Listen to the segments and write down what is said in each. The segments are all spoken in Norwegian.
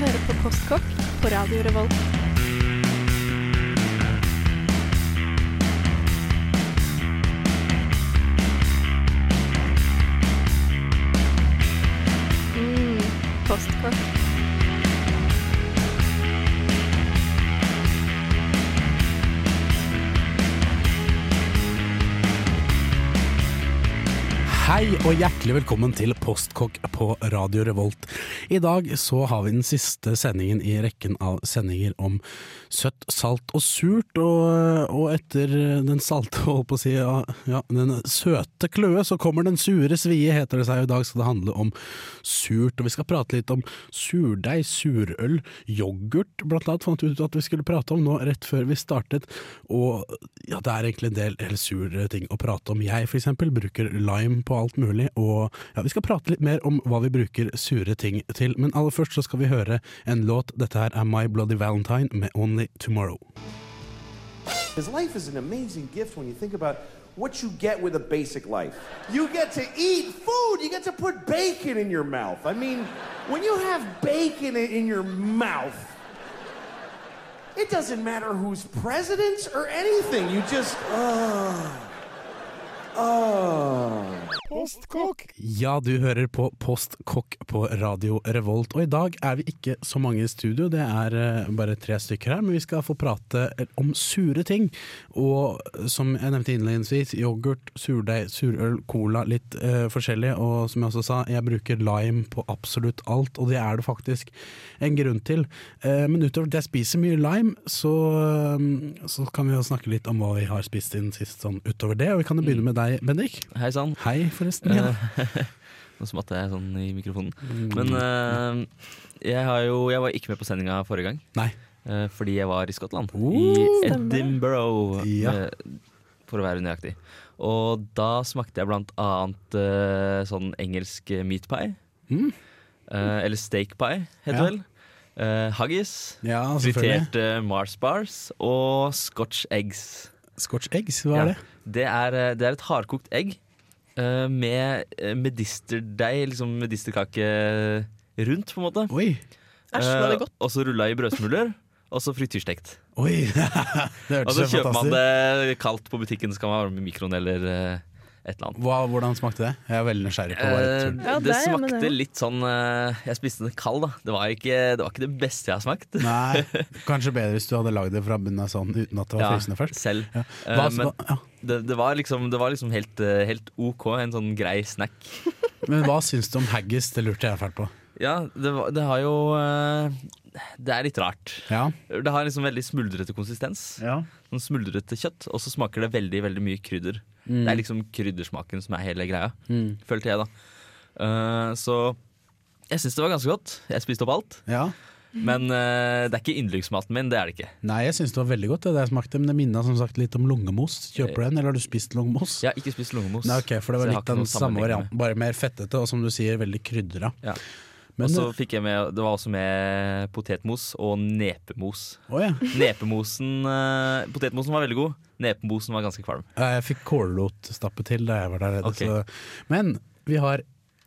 hører på Postkokk på Radio Revolt. Mm, postkokk. Hei og hjertelig velkommen til Postkokk på Radio Revolt. I dag så har vi den siste sendingen i rekken av sendinger om søtt, salt og surt. Og, og etter den salte, holdt på å si, ja, den søte kløe, så kommer den sure svie, heter det seg. I dag skal det handle om surt. Og vi skal prate litt om surdeig, surøl, yoghurt blant annet, fant ut at vi skulle prate om nå rett før vi startet. Og ja, det er egentlig en del helt ting å prate om. Jeg for eksempel bruker lime på alt mulig, og ja, vi skal prate litt mer om hva vi bruker sure ting til. Men aller først så skal vi høre en låt. Dette her er My Bloody Valentine med Only Tomorrow. Life is an amazing gift when you think about what you get with a basic life. You get to eat food, you get to put bacon in your mouth. I mean, when you have bacon in your mouth, it doesn't matter who's president or anything. You just, oh. Oh. Ja, du hører på Postkokk på Radio Revolt, og i dag er vi ikke så mange i studio, det er eh, bare tre stykker her, men vi skal få prate om sure ting. Og som jeg nevnte innledningsvis, yoghurt, surdeig, surøl, cola, litt uh, forskjellig. Og som jeg også sa, jeg bruker lime på absolutt alt, og det er det faktisk en grunn til. Uh, men utover at jeg spiser mye lime, så, uh, så kan vi jo snakke litt om hva vi har spist siden sist sånn utover det. Og vi kan jo begynne med deg, Bendik. Hei sann. Hei, forresten. Ja. Nå smatter jeg sånn i mikrofonen. Men uh, jeg, har jo, jeg var ikke med på sendinga forrige gang. Nei. Uh, fordi jeg var i Skottland. Oh, I. Edinburgh, Ja. uh, for å være nøyaktig. Og da smakte jeg blant annet eh, sånn engelsk meat pie. Mm. Eh, eller steak pie, heter Ja. vel. Uh, haggis. Ja. Friterte Mars bars og scotch eggs. Scotch eggs, hva er Ja. det? Det er, eh, det er et hardkokt egg eh, med eh, medisterdeig, liksom medisterkake rundt, på en måte. Oi, Æsj, var det godt? og så rulla i brødsmuler, og så frityrstekt. oi. det Og så kjøper man det kaldt på butikken, så kan man varme i mikroen eller et eller annet. Hva, Hvordan smakte det? Jeg er veldig nysgjerrig på hva Eh, jeg tror. Ja, det det smakte det. litt sånn eh, Jeg spiste den kald, da. Det var ikke det, var ikke det beste jeg har smakt. Nei, kanskje bedre hvis du hadde lagd det fra bunnen av sånn uten at det var Ja, frysende først. selv. Ja. Hva, uh, men ja. det, det var liksom, det var liksom helt, eh, helt OK, en sånn grei snack. Men hva syns du om haggis? Det lurte jeg fælt på. Ja, det, det har jo eh, Det er litt rart. Ja. Det har liksom veldig smuldrete konsistens. ja. Sånn smuldrete kjøtt, og så smaker det veldig veldig mye krydder. Mm. Det er liksom kryddersmaken som er hele greia, Mm. følte jeg da. Uh, så jeg syns det var ganske godt. Jeg spiste opp alt. ja. Men uh, det er ikke yndlingsmaten min. Det er det ikke. Nei, jeg syns det var veldig godt, det det jeg smakte, men det minna som sagt litt om lungemos. Kjøper du den, eller har du spist lungemos? Jeg har ikke spist lungemos. Nei, ok, for det var litt den samme varianten, bare mer fettete, og som du sier, veldig krydra. Ja. Men Og så eh, fikk jeg med Det var også med potetmos og nepemos. Oh, ja. Nepemosen uh, Potetmosen var veldig god. Nepemosen var ganske kvalm. Jeg fikk kålrotstappe til da jeg var der nede. Ok. Men vi har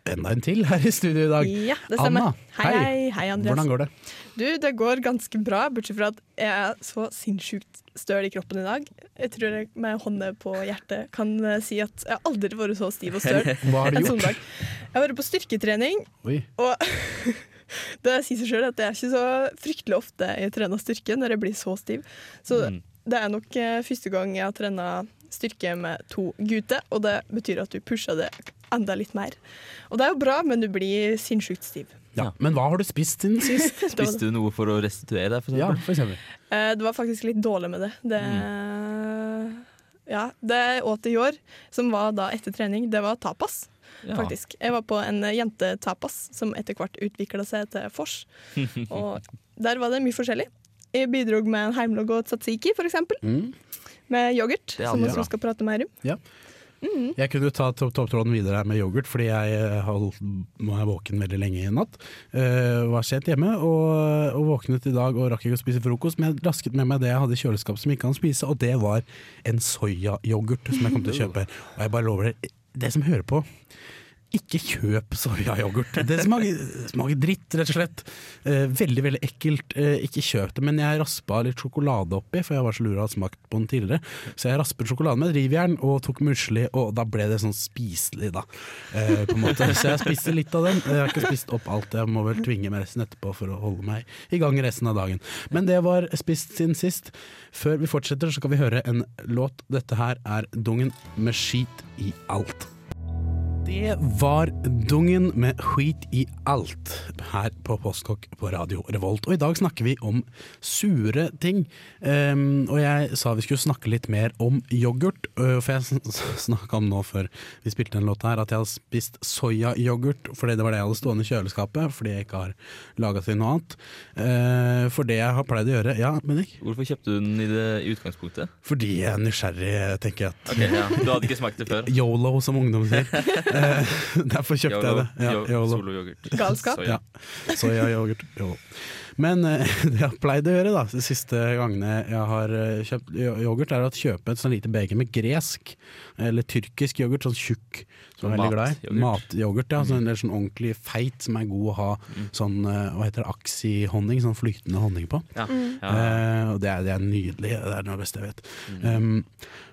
enda en til her i studio i dag. Ja, det stemmer. Anna, hei, hei, hei, Andreas. Hvordan går det? Du, det går ganske bra, bortsett fra at jeg er så sinnssykt støl i kroppen i dag. Jeg tror jeg med hånda på hjertet kan eh, si at jeg har aldri vært så stiv og støl Hva har du gjort? dag. Jeg har vært på styrketrening, Oi. og det sier seg sjøl at det er ikke så fryktelig ofte jeg trener styrke når jeg blir så stiv. Så Mm. det er nok eh, første gang jeg har trena styrke med to gutter, og det betyr at du pusher det enda litt mer. Og det er jo bra, men du blir sinnssykt stiv. Ja. Men hva har du spist siden sist? Spiste du noe for å restituere deg? For Ja, for eksempel. Eh, Det var faktisk litt dårlig med det. Det, ja, det jeg åt i år, som var da etter trening, det var tapas. Ja. faktisk. Jeg var på en jentetapas som etter hvert utvikla seg til vors. Og der var det mye forskjellig. Jeg bidro med en heimlag og tzatziki, for eksempel. Mm. Med yoghurt, som vi skal prate mer om. Jeg kunne jo ta topp- topptråden videre med yoghurt, fordi jeg eh, er jeg våken veldig lenge i natt. Uh, var sent hjemme og, og våknet i dag og rakk ikke å spise frokost, men jeg rasket med meg det jeg hadde i kjøleskapet som jeg ikke kan spise, og det var en soyayoghurt som jeg kom til å kjøpe. Og jeg bare lover dere, det som hører på ikke kjøp soyayoghurt. Det smaker, smaker dritt, rett og slett. Eh, veldig, veldig ekkelt. Eh, ikke kjøp det. Men jeg raspa litt sjokolade oppi, for jeg var så lur å ha smakt på den tidligere. Så jeg raspet sjokolade med drivjern og tok musli, og da ble det sånn spiselig, da. Eh, på en måte. Så jeg spiste litt av den. Jeg har ikke spist opp alt. Jeg må vel tvinge meg resten etterpå for å holde meg i gang resten av dagen. Men det var spist siden sist. Før vi fortsetter, så skal vi høre en låt. Dette her er Dungen med skit i alt. Det var Dungen med skit i alt her på Postkokk på Radio Revolt. Og i dag snakker vi om sure ting. Um, og jeg sa vi skulle snakke litt mer om yoghurt. Uh, for jeg snakka om nå før vi spilte den låta her at jeg hadde spist soyayoghurt fordi det var det jeg hadde stående i kjøleskapet. Fordi jeg ikke har laga til noe annet. Uh, for det jeg har pleid å gjøre Ja, Bennik? Hvorfor kjøpte du den i, det, i utgangspunktet? Fordi jeg er nysgjerrig, tenker jeg. At Okay, ja. Du hadde ikke smakt det før? Yolo, som ungdom sier. Eh, derfor kjøpte jeg det. Ja, Yo- YOLO. Soloyoghurt. Galskap. Soya. Ja. Soyayoghurt. Men eh, det jeg har pleid å gjøre da, de siste gangene jeg har eh, kjøpt yoghurt, er å kjøpe et sånn lite beger med gresk eller tyrkisk yoghurt, sånn tjukk, som jeg er veldig glad i. Matyoghurt. Ja. Sånn, eller sånn ordentlig feit, som er god å ha sånn, eh, hva heter det, aksihonning, sånn flytende honning på. Ja. Mm. Eh, og det er, det er nydelig, det er noe av det beste jeg vet. Um,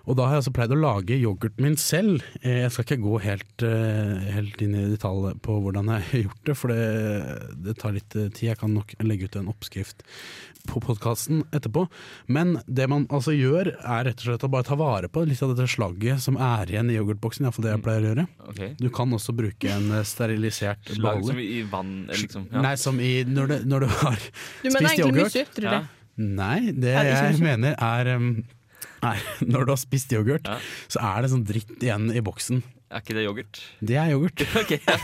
og da har jeg altså pleid å lage yoghurten min selv. Eh, Jeg skal ikke gå helt, eh, helt inn i detalj på hvordan jeg har gjort det, for det, det tar litt eh, tid. Jeg kan nok legge ut en oppskrift på podkasten etterpå. Men det man altså gjør, er rett og slett å bare ta vare på litt av dette slagget som er igjen i yoghurtboksen. Iallfall det jeg pleier å gjøre. Okay. Du kan også bruke en sterilisert balle. Slag som i vann, liksom. Ja. Nei, som i når, du, når du har Du mener spist egentlig yoghurt. mye, tror Ja. jeg. Nei, det Er det jeg mener er, um, er Når du har spist yoghurt, Ja. så er det sånn dritt igjen i boksen. Er ikke det yoghurt? Det er yoghurt. Okay, ja.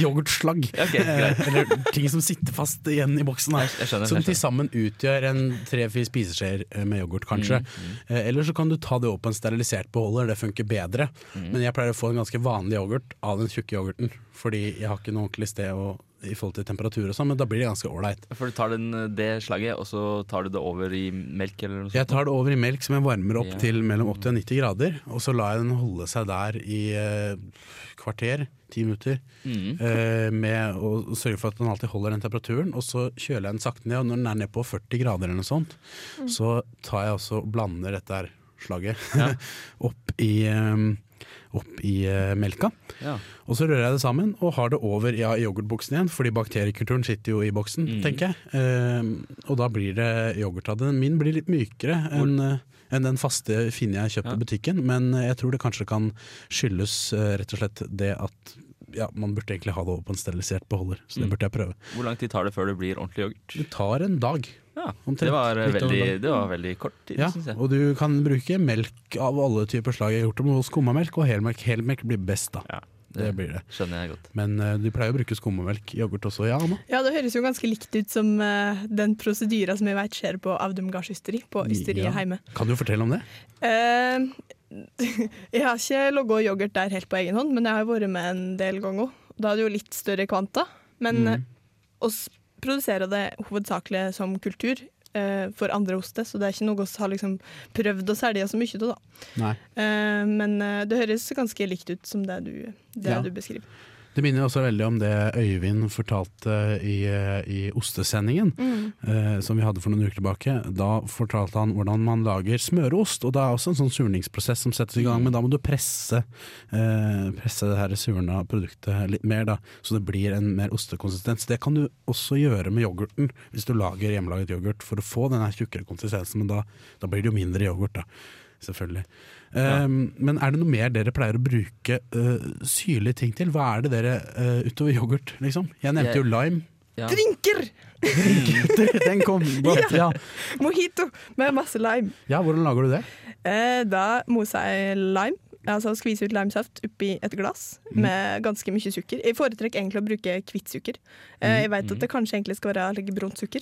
Yoghurtslagg. Okay. Eller ting som sitter fast igjen i boksen. Her. Jeg skjønner, Som til sammen utgjør en tre-fire spiseskjeer eh, med yoghurt, kanskje. Mm, mm. Eller så kan du ta det opp på en sterilisert beholder, det funker bedre. Mm. Men jeg pleier å få en ganske vanlig yoghurt av den tjukke yoghurten. Fordi jeg har ikke noe ordentlig sted å, i forhold til temperatur og sånn, men da blir det ganske ålreit. For du tar den, det slaget, og så tar du det over i melk eller noe sånt? Jeg tar det over i melk som jeg varmer opp Ja. til mellom 80 og 90 grader, og så lar jeg den holde seg der i eh, kvarter, ti minutter, Mm. eh, med å sørge for at den alltid holder den temperaturen. Og så kjøler jeg den sakte ned, og når den er nede på 40 grader eller noe sånt, så tar jeg også og blander dette her slaget Ja. opp i, eh, opp i eh, melka. Ja. Og så rører jeg det sammen og har det over ja, i yoghurtboksen igjen, fordi bakteriekulturen sitter jo i boksen, Mm. tenker jeg. Eh, og da blir det yoghurt av det. Min blir litt mykere enn eh, enn den faste finne jeg kjøper i Ja. butikken, men jeg tror det kanskje kan skyldes eh, rett og slett det at ja, man burde egentlig ha det over på en sterilisert beholder, så det Mm. burde jeg prøve. Hvor lang tid tar det før det blir ordentlig yoghurt? Det tar en dag. Ja, det var, eh, veldig, det var veldig kort tid, Ja, syns jeg. og du kan bruke melk av alle typer slag. Jeg har gjort det med skummamelk og helmelk. Helmelk blir best, da. Ja, Det blir det. skjønner jeg godt. Men uh, du pleier å bruke skummamelk i yoghurt også, ja Anna? Ja, det høres jo ganske likt ut som uh, den prosedyra som jeg vet skjer på Avdum gardsysteri, på ysteriet Ja. hjemme. Kan du fortelle om det? Uh, jeg har ikke logga yoghurt der helt på egen hånd, men jeg har vært med en del ganger. Da er det jo litt større kvanta. Men Mm. eh, oss produserer det hovedsakelig som kultur eh, for andre oster, så det er ikke noe vi har liksom prøvd å selge så mye av. Eh, men eh, det høres ganske likt ut som det du, det Ja. du beskriver. Det minner også veldig om det Øyvind fortalte i, i ostesendingen, eh, som vi hadde for noen uker tilbake. Da fortalte han hvordan man lager smøreost, og det er også en sånn surningsprosess som settes i gang, men da må du presse, eh, presse det her surna produktet litt mer, da, så det blir en mer ostekonsistens. Det kan du også gjøre med yoghurten, hvis du lager hjemmelaget yoghurt, for å få den tjukkere konsistensen, men da, da blir det jo mindre yoghurt, da. Selvfølgelig. Ja. Um, men er det noe mer dere pleier å bruke uh, syrlige ting til? Hva er det dere uh, utover yoghurt, liksom? Jeg nevnte Jeg- jo lime. Ja. Drinker! Den kom godt, ja. Mojito med masse lime. ja, hvordan lager du det? Eh, da moser jeg lime. Altså Skvise ut limesaft oppi et glass Mm. med ganske mye sukker. Jeg foretrekker egentlig å bruke hvitt sukker. Eh, jeg vet Mm. at det kanskje egentlig skal være like, brunt sukker,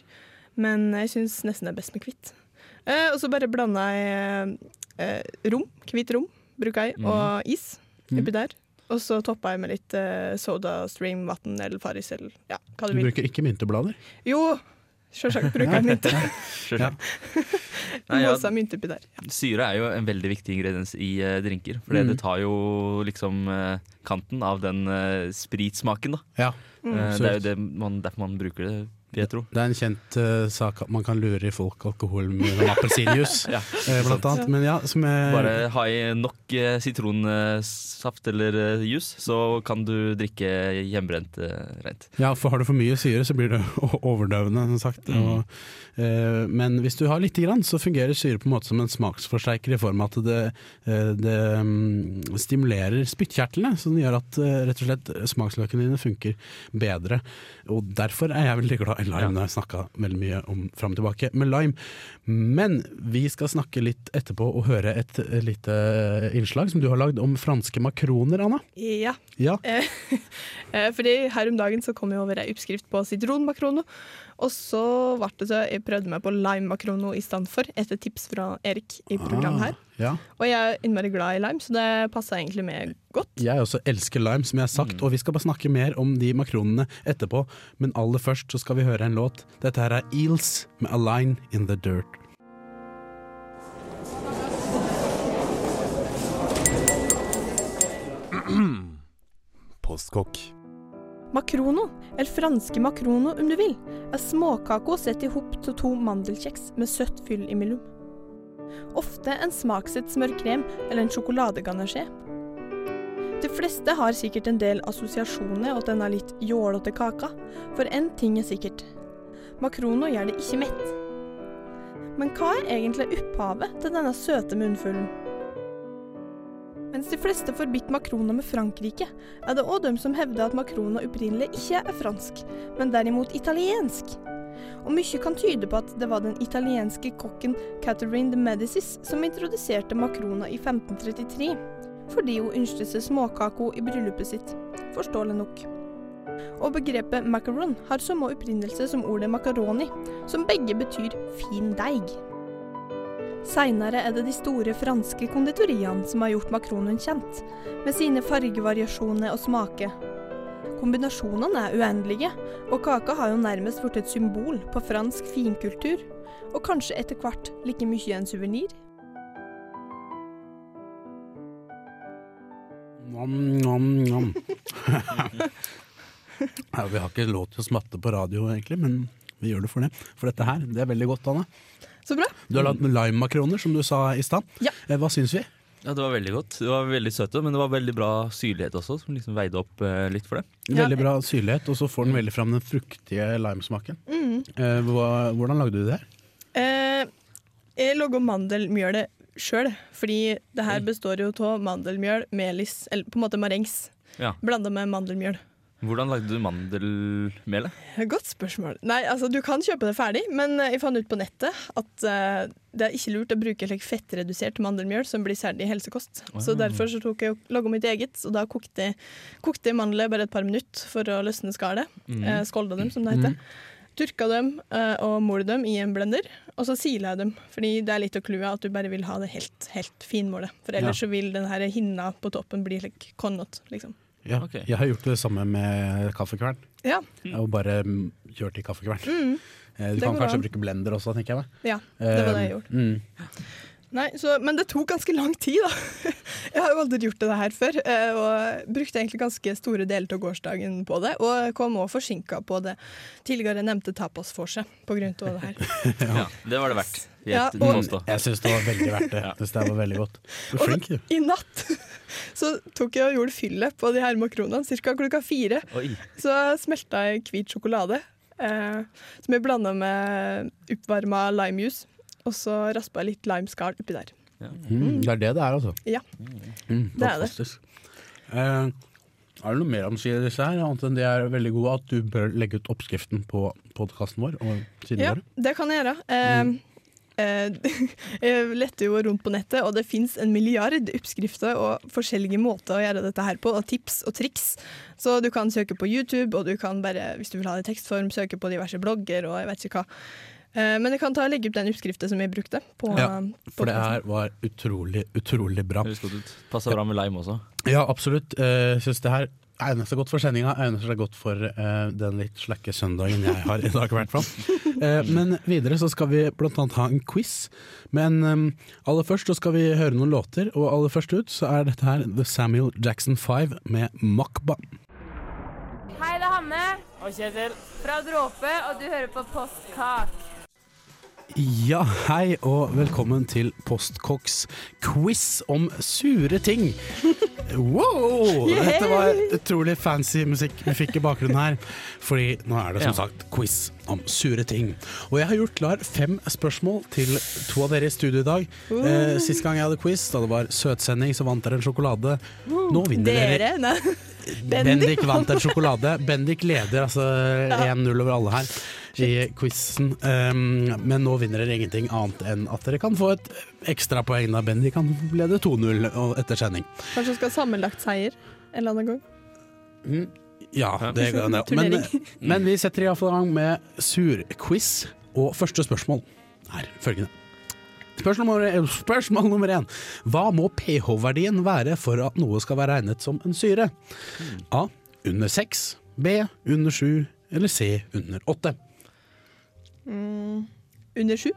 men jeg syns nesten det er best med hvitt. Eh, og så bare blander jeg eh, rom, hvitt rom, bruker jeg, Mm. og is Mm. oppi der. Og så topper jeg med litt eh, soda stream, vann eller Farris eller ja, hva Du vil. du bruker ikke mynteblader? Jo, Selvsagt bruker jeg mynte. Selvsagt. Nei, ja, mynte mynt oppi der. syre er jo en veldig viktig ingrediens i eh, drinker. For Mm. det tar jo liksom eh, kanten av den eh, spritsmaken. da. Ja. Mm. Eh, det er jo det man, derfor man bruker det, vil jeg tro. Det er en kjent uh, sak at man kan lure i folk alkohol med appelsinjuice, Ja, eh, blant annet. Men ja, som er Bare ha i nok uh, sitronsaft eller uh, juice, så kan du drikke hjemmebrent rent. Ja, for har du for mye syre, så blir det overdøvende, som sagt. Mm. Og, men hvis du har lite grann, så fungerer syre på en måte som en smaksforsterker i form av at det, det um, stimulerer spyttkjertlene, som gjør at rett og slett smaksløkene dine funker bedre. Og derfor er jeg veldig glad i lime, Ja. når jeg snakka veldig mye om fram og tilbake med lime. Men vi skal snakke litt etterpå og høre et, eh, lite innslag som du har lagd om franske makroner, Anna. Ja. Ja. Eh, eh, fordi her om dagen så kom jeg over ei oppskrift på sitronmakrono. Og så ble det så jeg prøvde meg på lime-makrono i stand for, etter tips fra Erik i programmet her. Ja. Og jeg er innmari glad i lime, så det passa egentlig med godt. Jeg også elsker lime, som jeg har sagt, og vi skal bare snakke mer om de makronene etterpå. Men aller først så skal vi høre en låt. Dette her er Eels med 'A Line In The Dirt'. Postkokk. Makrono, eller franske makrono om du vil, er småkako sett i hop til to mandelkjeks med søtt fyll imellom. Ofte en smaksett smørkrem eller en sjokoladeganasje. De fleste har sikkert en del assosiasjoner til denne litt jålete kaka, for én ting er sikkert. Makrono gjør det ikke mett. Men hva er egentlig opphavet til denne søte munnfullen? Mens de fleste forbitt makrona med Frankrike, er det òg de som hevder at makrona opprinnelig ikke er fransk, men derimot italiensk. Og mye kan tyde på at det var den italienske kokken Catherine de Medicis som introduserte makrona i 1533, fordi hun ønsket seg småkako i bryllupet sitt, forståelig nok. Og begrepet macaron har samme opprinnelse som ordet macaroni, som begge betyr fin deig. Seinere er det de store franske konditoriene som har gjort makronen kjent, med sine fargevariasjoner og smaker. Kombinasjonene er uendelige, og kaka har jo nærmest blitt et symbol på fransk finkultur, og kanskje etter hvert like mye en suvenir. Nam-nam-nam. ja, vi har ikke lov til å smatte på radio, egentlig, men vi gjør det for det. For dette her, det er veldig godt, Anne. Så bra. Du har lagd lime-makroner, som du sa i stad. Ja. Eh, Hva syns vi? Ja, Det var veldig godt. Det var veldig søte, men det var veldig bra syrlighet også, som liksom veide opp eh, litt for det. Ja. Veldig bra syrlighet, og så får den veldig fram den fruktige limesmaken. Mm. Eh, hva- hvordan lagde du det? Eh, jeg lager mandelmjølet sjøl, fordi det her består jo av mandelmjøl, melis, eller på en måte marengs, Ja. blanda med mandelmjøl. Hvordan lagde du mandelmelet? Godt spørsmål. Nei, altså Du kan kjøpe det ferdig, men eh, jeg fant ut på nettet at uh, det er ikke lurt å bruke like, fettredusert mandelmjøl som blir særlig i helsekost. Så Ah. derfor så tok jeg og laga mitt eget, og da kokte jeg kokte jeg mandler bare et par minutter for å løsne skallet. Mm. Uh, Skolda dem, som det heter. Turka dem uh, og mol dem i en blender, og så sila jeg dem. Fordi det er litt av clouet at du bare vil ha det helt, helt finmålet. For ellers Ja. så vil denne hinna på toppen bli like konnot, liksom. Ja, okay. Jeg har gjort det samme med kaffekvern. Ja. Jeg har bare mm, kjørt i kaffekvern. Mm, Eh, Du Det kan kanskje an. bruke blender også, tenker jeg ja, det var det jeg Eh, gjorde. Mm. Nei, så, men det tok ganske lang tid, da. Jeg har jo aldri gjort det her før, eh, og brukte egentlig ganske store deler av gårsdagen på det. Og kom også forsinka på det tidligere nevnte tapasvorset av det her. Ja, det var det verdt. Ja, og- Jeg syns det var veldig verdt det. Ja. Synes det var veldig godt. Du er flink, du. I natt så tok jeg og gjorde fyllet på de her makronene ca. klokka fire. Oi. Så smelta jeg hvit sjokolade, eh, som jeg blanda med oppvarma limejuice. Og så raspa jeg litt limeskall oppi der. Mm, det er det det er, altså. Ja. Mm, Det er det. Eh, er det noe mer om disse her, annet enn det er veldig gode at du bør legge ut oppskriften på podkasten vår Ja, vår. det kan jeg gjøre. Eh, Mm. Eh, jeg lette jo rundt på nettet, og det fins en milliard oppskrifter og forskjellige måter å gjøre dette her på, og tips og triks. Så du kan søke på YouTube, og du kan bare, hvis du vil ha det i tekstform, søke på diverse blogger og jeg vet ikke hva. Eh, men jeg kan ta og legge opp den oppskriften som jeg brukte. På, Ja, For det her var utrolig, utrolig bra. Passa bra med lime også. Ja, absolutt. Eh, Jeg syns det her egner seg godt for sendinga, egner seg godt for uh, den litt slakke søndagen jeg har i dag, i hvert fall. Uh, men videre så skal vi blant annet ha en quiz. Men um, aller først så skal vi høre noen låter, og aller først ut så er dette her The Samuel Jackson 5 med Makba. Hei, det er Hanne. Og Kjetil. Fra Dråpe, og du hører på Postkak. Ja, hei og velkommen til Postkoks quiz om sure ting. Wow! Dette var utrolig fancy musikk vi fikk i bakgrunnen her. Fordi nå er det som Ja. sagt quiz om sure ting. Og jeg har gjort klar fem spørsmål til to av dere i studio i dag. Eh, sist gang jeg hadde quiz, da det var søtsending, så vant dere en sjokolade. Nå vinner dere. Dere? Bendik vant en sjokolade. Bendik leder altså 1-0 over alle her i quizen. Um, men nå vinner dere ingenting annet enn at dere kan få et ekstrapoeng da Bendik kan lede 2-0 etter sending. Kanskje du skal ha sammenlagt seier en eller annen gang. Mm, Ja, det kan jeg. Men, men vi setter iallfall i gang med surquiz. Og første spørsmål er følgende. Spørsmål nummer, spørsmål nummer én. Hva må pH-verdien være for at noe skal være regnet som en syre? A. Under 6. B. Under 7. Eller C. Under 8. Mm, under sju?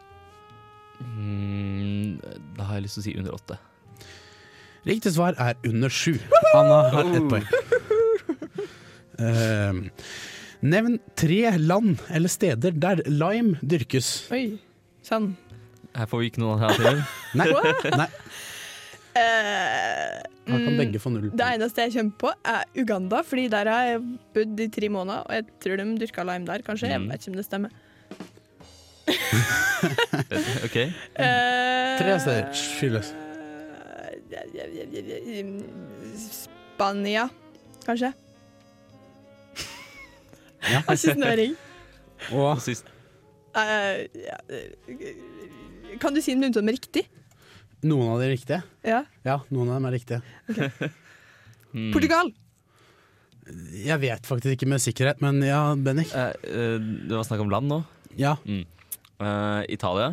Mm, da har jeg lyst til å si under åtte. Riktig svar er under 7. Anna har ett poeng. Uh, nevn tre land eller steder der lime dyrkes. Oi, sann. Her får vi ikke noen alternativer. Nei, nei Uh, Her kan mm, begge få null. Det eneste jeg kommer på, er Uganda, Fordi der har jeg bodd i tre måneder, og jeg tror de dyrka lime der, kanskje. Jeg Mm. vet ikke om det stemmer. OK. Eh, Tre steder. Spania, kanskje. Ja. Har ikke snøring. Og sist Eh, ja, eh, kan du si noe som er riktig? noen av de er riktige. Ja. Ja, noen av dem er riktige. mm. Portugal! Jeg vet faktisk ikke med sikkerhet, men ja, Bennik. Eh, eh, det var snakk om land nå. Ja. Mm. Eh, Italia.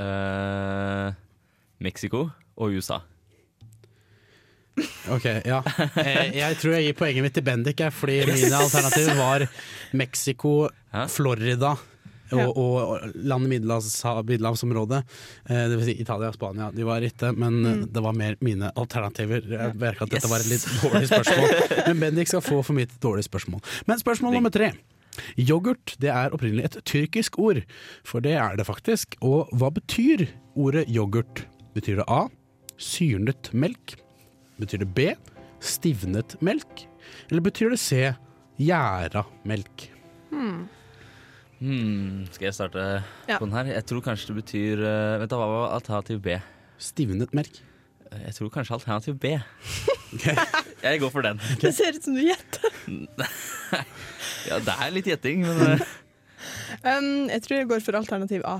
Uh, Mexico og USA. Ok, ja. Eh, Jeg tror jeg gir poenget mitt til Bendik, fordi mine alternativer var Mexico, Hæ? Florida og, og land i Middelhavs- Middelhavsområdet. Eh, Det vil si Italia og Spania. De var riktige, men Mm. det var mer mine alternativer. Jeg merker at dette Yes. var et litt dårlig spørsmål, men Bendik skal få for mitt dårlige spørsmål. Men spørsmål nummer tre. Yoghurt det er opprinnelig et tyrkisk ord, for det er det faktisk. Og hva betyr ordet yoghurt? Betyr det A. Syrnet melk? Betyr det B. Stivnet melk? Eller betyr det C. Gjæra melk? Hmm, skal jeg starte Ja. på den her? Jeg tror kanskje det betyr eh, Vent, da, hva var alternativ B? Stivnet melk. Eh, Jeg tror kanskje alternativ B. Ok. Jeg går for den. Det ser ut som du gjetter. Ja, det er litt gjetting, men eh, Um, jeg tror jeg går for alternativ A.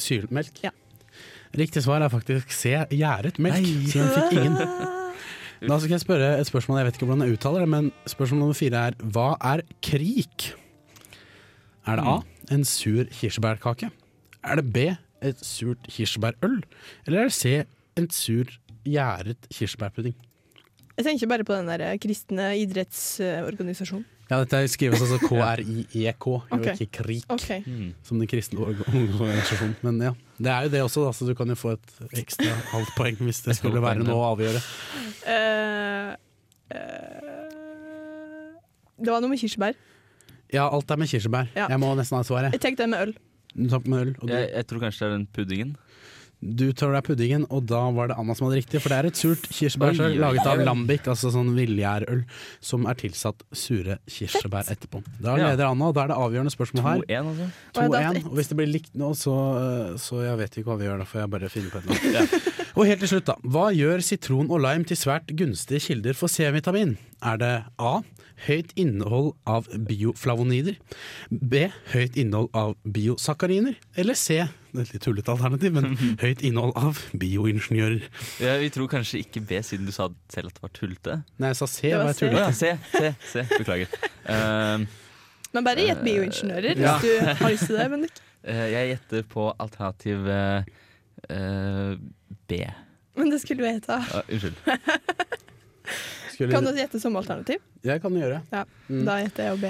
Sylmelk? Ja. Riktig svar er faktisk C. Gjæret melk. Nei. Så den fikk ingen. Da skal jeg spørre et spørsmål, jeg vet ikke hvordan jeg uttaler det, men spørsmål nummer fire er hva er krik? Er det A. En sur kirsebærkake? Er det B. Et surt kirsebærøl? Eller er det C. En sur gjæret kirsebærpudding? Jeg tenker bare på den der eh, kristne idrettsorganisasjonen. Ja, dette skrives altså K-R-I-E-K, Ok. ikke krik, OK. hmm. som den kristne organisasjonen. Men ja, det er jo det også, da, så du kan jo få et ekstra halvt poeng hvis det skulle være noe å avgjøre. Uh, uh, det var noe med kirsebær. Ja, alt er med kirsebær. Ja. Jeg må nesten ha svaret. Jeg tenkte det med øl. Du tar med øl, og du, jeg, jeg tror kanskje det er den puddingen. Du tar deg puddingen, og da var det Anna som hadde riktig. For det er et surt kirsebærsøl Oi, oi, laget av lambik, lambic, altså sånn villgjærøl, som er tilsatt sure kirsebær etterpå. Da leder Anna, og da er det avgjørende spørsmål her. 2-1, altså. Og 2-1. Og hvis det blir likt nå, så, så jeg vet ikke hva vi gjør. Da får jeg bare finne på et eller annet. Og helt til slutt, da. Hva gjør sitron og lime til svært gunstige kilder for C-vitamin? Er det A. Høyt innhold av bioflavonider. B. Høyt innhold av biosakariner. Eller C. Et litt tullete alternativ, men høyt innhold av bioingeniører. Ja, vi tror kanskje ikke B, siden du sa selv at det var tullete. Nei, jeg sa C. Det var Var C. Å ja, C, C, se, se. Beklager. Uh, Men bare gjett bioingeniører Ja. hvis du har lyst til det. Bendik. Uh, jeg gjetter på alternativ eh, eh, B. Men det skulle du hete. Ah, unnskyld. Skulle, Kan du gjette som alternativ? Jeg kan gjøre. Ja, Mm. Da gjetter jeg jo B.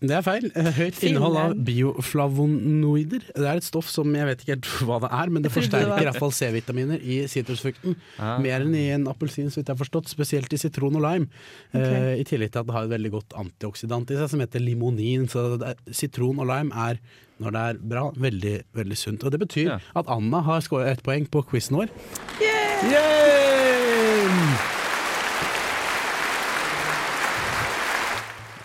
Det er feil. Eh, Høyt innhold av bioflavonoider. Det er et stoff som jeg vet ikke helt hva det er, men det forsterker iallfall i hvert fall C-vitaminer i sitrusfrukten. Ah. Mer enn i en appelsin, så vidt jeg har forstått. Spesielt i sitron og lime. Eh, I tillegg til at det har et veldig godt antioxidant i seg som heter limonin. Så det er, sitron og lime er, når det er bra, veldig veldig sunt. Og det betyr Ja. at Anna har skåret ett poeng på quizen vår. Yay!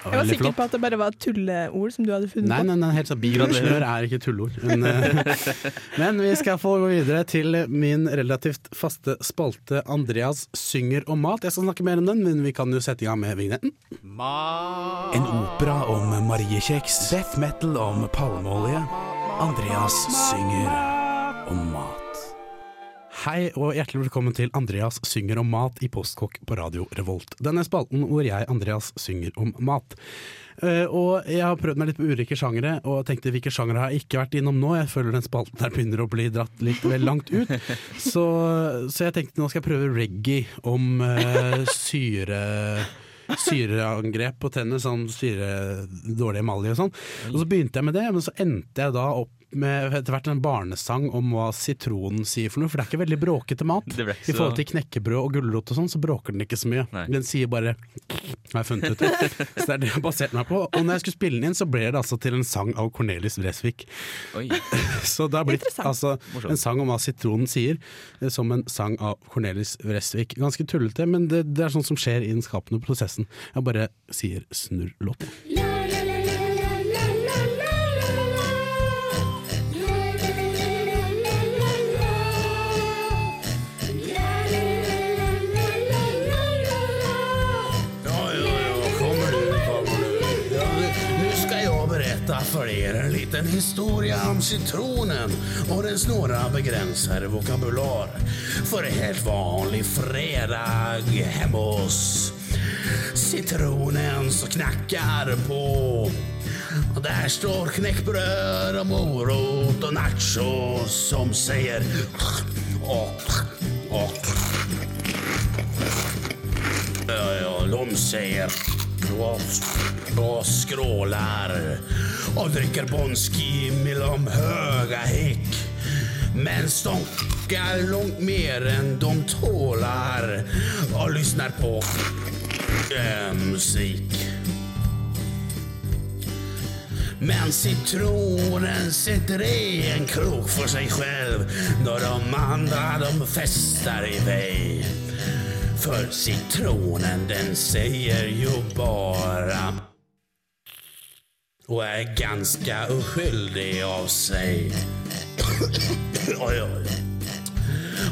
Jeg var sikker på at det bare var tulleord som du hadde funnet Nei, på. nei, nei, helt sånn Bioingeniør er ikke tulleord. Men, eh, men vi skal få gå videre til min relativt faste spalte Andreas synger om mat. Jeg skal snakke mer om den, men vi kan jo sette i gang med vignetten. En opera om mariekjeks. Death metal om palmeolje. Andreas synger om mat. Hei og hjertelig velkommen til Andreas synger om mat i Postkokk på Radio Revolt. Denne spalten hvor jeg, Andreas, synger om mat. Uh, og jeg har prøvd meg litt på ulike sjangere, og tenkte hvilke sjangere har jeg ikke vært innom nå? Jeg føler den spalten der begynner å bli dratt litt vel langt ut. Så, så jeg tenkte nå skal jeg prøve reggae om uh, syre syreangrep på tennene, sånn syre, dårlig emalje og sånn. Og så begynte jeg med det, men så endte jeg da opp med etter hvert en barnesang om hva sitronen sier for noe, for det er ikke veldig bråkete mat. Så... I forhold til knekkebrød og gulrot og sånn, så bråker den ikke så mye. Nei. Den sier bare har jeg funnet ut. Så det er det jeg baserte meg på. Og når jeg skulle spille den inn, så ble det altså til en sang av Cornelis Vresvik. Oi. Så det har blitt altså, en sang om hva sitronen sier, eh, som en sang av Cornelis Vresvik. Ganske tullete, men det, det er sånt som skjer i den skapende prosessen. Jeg bare sier snurr låt. Er en liten historia om citronen och dess några begränsade vokabular. För en helt vanlig fredag hemma hos citronen så knackar på. Och där står knäckbröd och morot och nachos som säger och, och Ja, ja, de säger och, og skrålar og drikker Bonski mellom de höga Mens Men stonkar långt mer enn de tåler og lyssnar på äh, musik. Men citronen sitter i en krok for seg selv når de andre de fester i iväg. För citronen den säger ju bara och är ganska oskyldig av sig. oj, oj.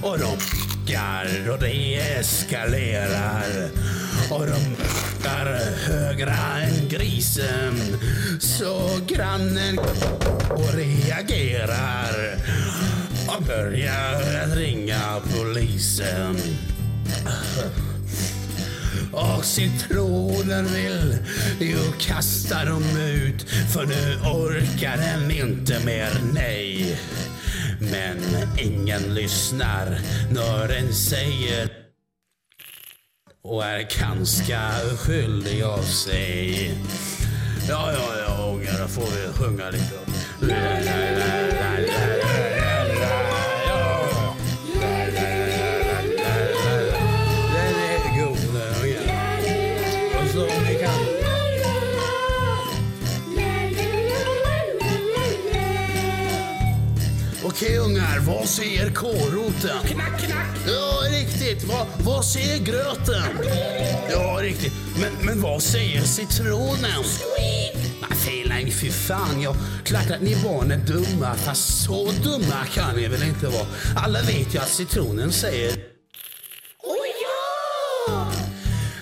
Och de pickar och det eskalerar. Och de pickar högre än grisen. Så grannen och reagerar och börjar ringa polisen. Och citroner vill ju kasta dem ut för nu orkar den inte mer, nej. Men ingen lyssnar när den säger och är ganska skyldig av sig. Ja, ja, ja ungar, då får vi sjunga lite. La, la, la, vad säger kålroten? Knack, knack. Ja, riktigt. Vad, vad säger gröten? Ja, riktigt. Men, men vad säger citronen? Nej, fel, nej, fy fan. Jag klart att ni barn är dumma, fast så dumma kan ni väl inte vara. Alla vet ju att citronen säger...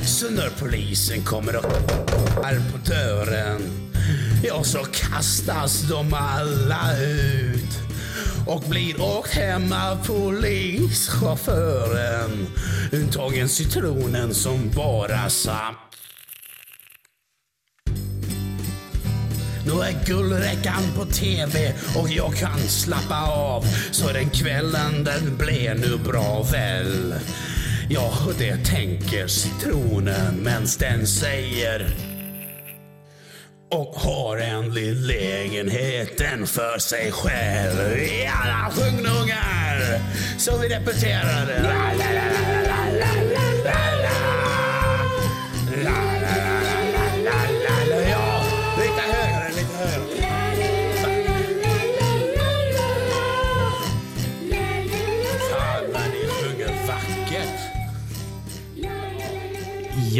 Så när polisen kommer och är på dörren, ja så kastas de alla ut och blir åkt hem av polischauffören. Untagen citronen som bara sa Nu är guldräckan på TV och jag kan slappa av så den kvällen den blev nu bra väl. Ja, det tenker sitronen mens den sier og har endelig lägenheten för sig själv. Ja, sjung nu ungar! Så vi repeterar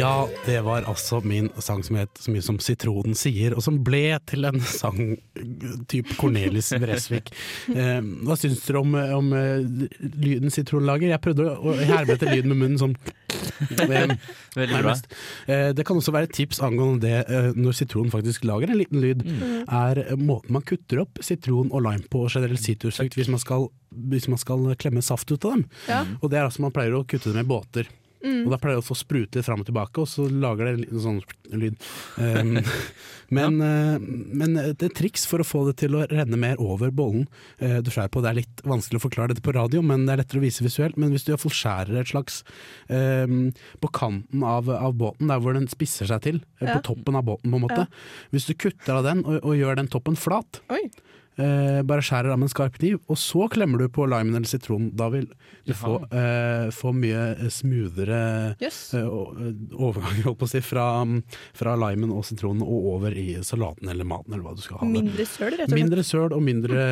Ja, det var altså min sang som het så mye som Sitronen sier, og som ble til en sang type Cornelis Bresvik. Eh, hva syns dere om, om eh, lyden Sitron lager? Jeg prøvde å herme etter lyden med munnen sånn. Det, Veldig bra. Eh, det kan også være et tips angående det eh, når sitronen faktisk lager en liten lyd, er eh, måten man kutter opp sitron og lime på og generelt sitrusfrukt hvis, man skal- hvis man skal klemme saft ut av dem. Ja. Og det er altså man pleier å kutte dem i båter. Og da pleier det å få sprute litt fram og tilbake, og så lager det en sånn lyd. Um, men, eh, men det er triks for å få det til å renne mer over bollen uh, du skjærer på. Det er litt vanskelig å forklare dette på radio, men det er lettere å vise visuelt. Men hvis du iallfall skjærer et slags um, på kanten av, av båten, der hvor den spisser seg til, eh, Ja. på toppen av båten på en måte. Hvis du kutter av den og, og gjør den toppen flat, Oi. Eh, bare skjærer av med en skarp kniv, og så klemmer du på limen eller sitronen. Da vil du få, eh, få mye smoothere yes. eh, eh, overgang holdt på å si, fra, fra limen og sitronen og over i salaten eller maten, eller hva du skal ha. Mindre søl, rett og slett. Mindre søl og mindre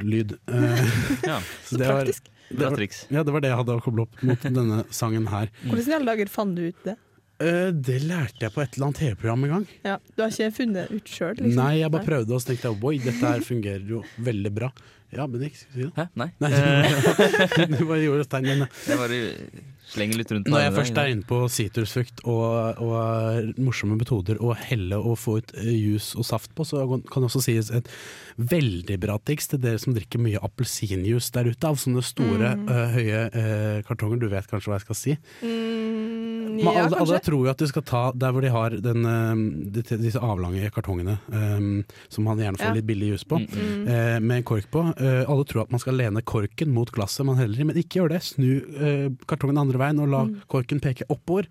lyd. Eh, Ja, så Så det var- praktisk. det var- Ja, det var det jeg hadde å koble opp mot denne sangen her. Hvordan i alle dager fant du ut det? Eh, det lærte jeg på et eller annet TV-program en gang. Ja, Du har ikke funnet ut sjøl? Liksom. Nei, jeg bare prøvde og så tenkte jeg, oi, dette her fungerer jo veldig bra. Ja, men ikke skal du si det. Hæ? Nei. Nei, Eh, du bare gjorde et tegn, men jeg bare slenger litt rundt Når jeg først er inne på sitrusfrukt og, og morsomme metoder å helle og få ut jus juice og saft på, så kan det også sies et veldig bra triks til dere som drikker mye appelsinjuice der ute, av sånne store, eh, høye uh, kartonger. Du vet kanskje hva jeg skal si? Mm, Men ja, alle, alle tror jo at de skal ta der hvor de har den, eh, de- disse avlange kartongene, um, som man gjerne får Ja. litt billig jus på, Mm. uh, med en kork på. Uh, alle tror at man skal lene korken mot glasset man heller i, men ikke gjør det. Snu uh, kartongen andre veien og la Mm. korken peke oppover.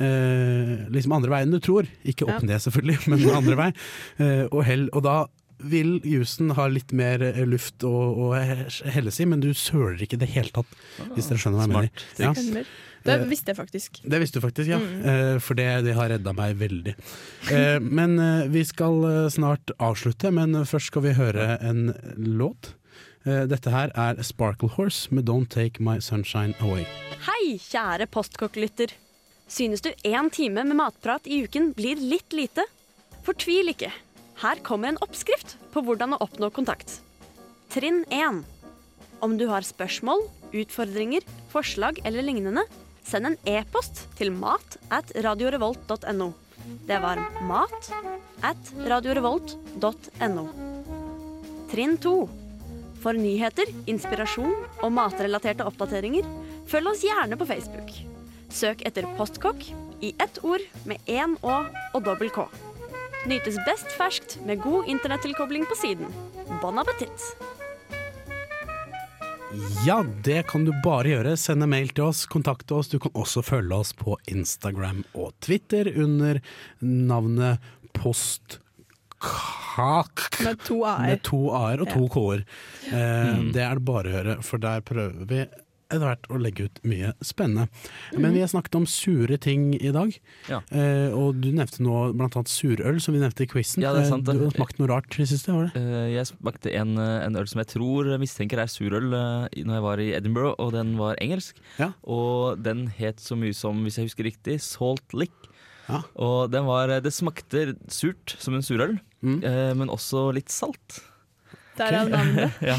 Liksom andre veien du tror, ikke opp Ja. ned selvfølgelig, men andre vei. Og hell, og da vil jusen ha litt mer eh, luft å, å helles i, men du søler ikke i det hele tatt, hvis dere skjønner hva jeg mener. Ja. Det Eh, visste jeg faktisk. Det visste du faktisk, ja. Mm. Eh, for det, det har redda meg veldig. Eh, men vi skal snart avslutte, men først skal vi høre en låt. Eh, dette her er Sparkle Horse med Don't Take My Sunshine Away. Hei, kjære postkokk-lytter. Synes du én time med matprat i uken blir litt lite? Fortvil ikke. Her kommer en oppskrift på hvordan å oppnå kontakt. Trinn 1. Om du har spørsmål, utfordringer, forslag eller lignende, send en e-post til mat at radiorevolt.no. Det var mat at radiorevolt.no. Trinn 2. For nyheter, inspirasjon og matrelaterte oppdateringer, følg oss gjerne på Facebook. Søk etter Postkokk i ett ord med én Å og dobbel K. Nytes best ferskt med god internettilkobling på siden. Bon appétit! Ja, det kan du bare gjøre. Send en mail til oss, kontakte oss. Du kan også følge oss på Instagram og Twitter under navnet Postkak. Med to a-er. Med to a-er og to Ja. k-er. Eh, Mm. Det er det bare å gjøre, for der prøver vi etter hvert å legge ut mye spennende. Men vi har snakket om sure ting i dag. Ja. Eh, og du nevnte nå blant annet surøl, som vi nevnte i quizen. Ja, det er sant, Eh, det. Du har smakt noe rart i det siste, var det? Eh, Jeg smakte en, eh, en øl som jeg tror mistenker er surøl når jeg var i Edinburgh, og den var engelsk. Ja. Og den het så mye som, hvis jeg husker riktig, Salt Lick. Ja. Og den var, det smakte surt som en surøl, Mm. eh, men også litt salt. Der er navnet. ja.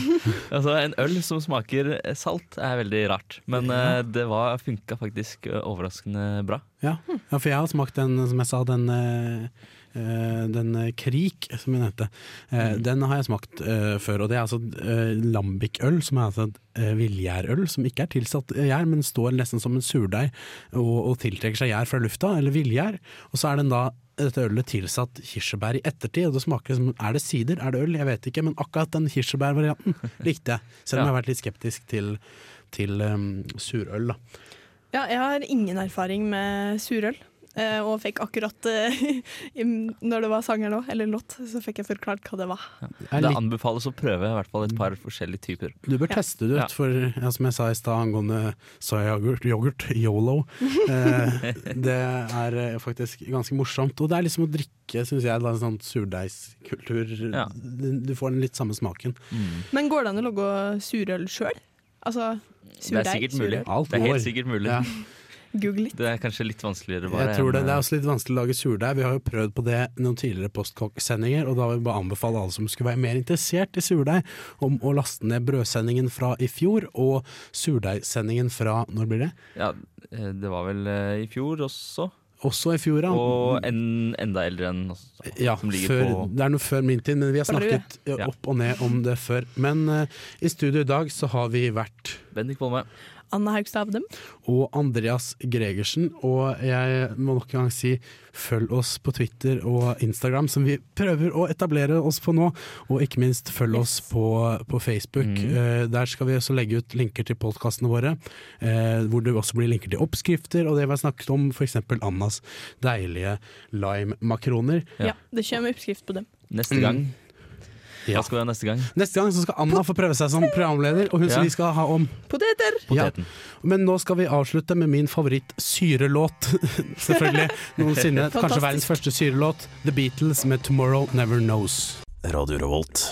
Altså En øl som smaker salt er veldig rart, men uh, det var, funka faktisk eh, overraskende bra. Ja. ja, for jeg har smakt den, som jeg sa, den, eh, den eh, Krik, som hun nevnte. Eh, Mm. Den har jeg smakt eh, før, og det er altså uh, lambic-øl, som er altså et uh, villgjærøl, som ikke er tilsatt gjær, men står nesten som en surdeig og, og tiltrekker seg gjær fra lufta, eller villgjær. Og så er den da dette ølet tilsatt kirsebær i ettertid, og det smaker som Er det sider, er det øl? Jeg vet ikke, men akkurat den kirsebærvarianten likte jeg. Selv om Ja. jeg har vært litt skeptisk til, til um, surøl, da. Ja, jeg har ingen erfaring med surøl. Eh, Og fikk akkurat eh, i- når det var sanger nå, eller låt, så fikk jeg forklart hva det var. Det anbefales å prøve i hvert fall et par forskjellige typer. Du bør Ja. teste det ut, Ja. for ja, som jeg sa i stad angående soyayoghurt, yoghurt, yolo, eh, det er eh, faktisk ganske morsomt. Og det er liksom å drikke, syns jeg, en sånn surdeigskultur. Ja. Du du får den litt samme smaken. Men går det an å lage surøl sjøl? Altså Det er sikkert mulig. Alt Det er helt sikkert mulig. Ja. Google litt. Det er kanskje litt vanskeligere bare. Jeg tror det, det er eh, også litt vanskelig å lage surdeig. Vi har jo prøvd på det noen tidligere Postkokk-sendinger, og da vil vi bare anbefale alle som skulle være mer interessert i surdeig, om å laste ned brødsendingen fra i fjor og surdeigsendingen fra når blir det? Ja, eh, det var vel eh, i fjor også. Også i fjor, ja. Og en, enda eldre enn oss. Ja, som før, på det er noe før min tid, men vi har snakket opp og ned om det før. Men uh, i studio i dag så har vi vært Bendik Bolme. Anna Haugstad Avdem. og Andreas Gregersen. Og jeg må nok en gang si følg oss på Twitter og Instagram, som vi prøver å etablere oss på nå. Og ikke minst følg oss på, på Facebook. Mm. Eh, der skal vi også legge ut linker til podkastene våre, eh, hvor det også blir linker til oppskrifter og det vi har snakket om, f.eks. Annas deilige lime-makroner. Ja. Ja. det kommer oppskrift på dem. Neste Mm. gang. Ja. Hva skal vi ha neste gang? Neste gang så skal Anna få prøve seg som programleder, og hun som vi skal ha om. Poteter! Ja. Men nå skal vi avslutte med min favoritt-syrelåt, selvfølgelig. Noensinne. Kanskje verdens første syrelåt. The Beatles med 'Tomorrow Never Knows'. Radio Revolt.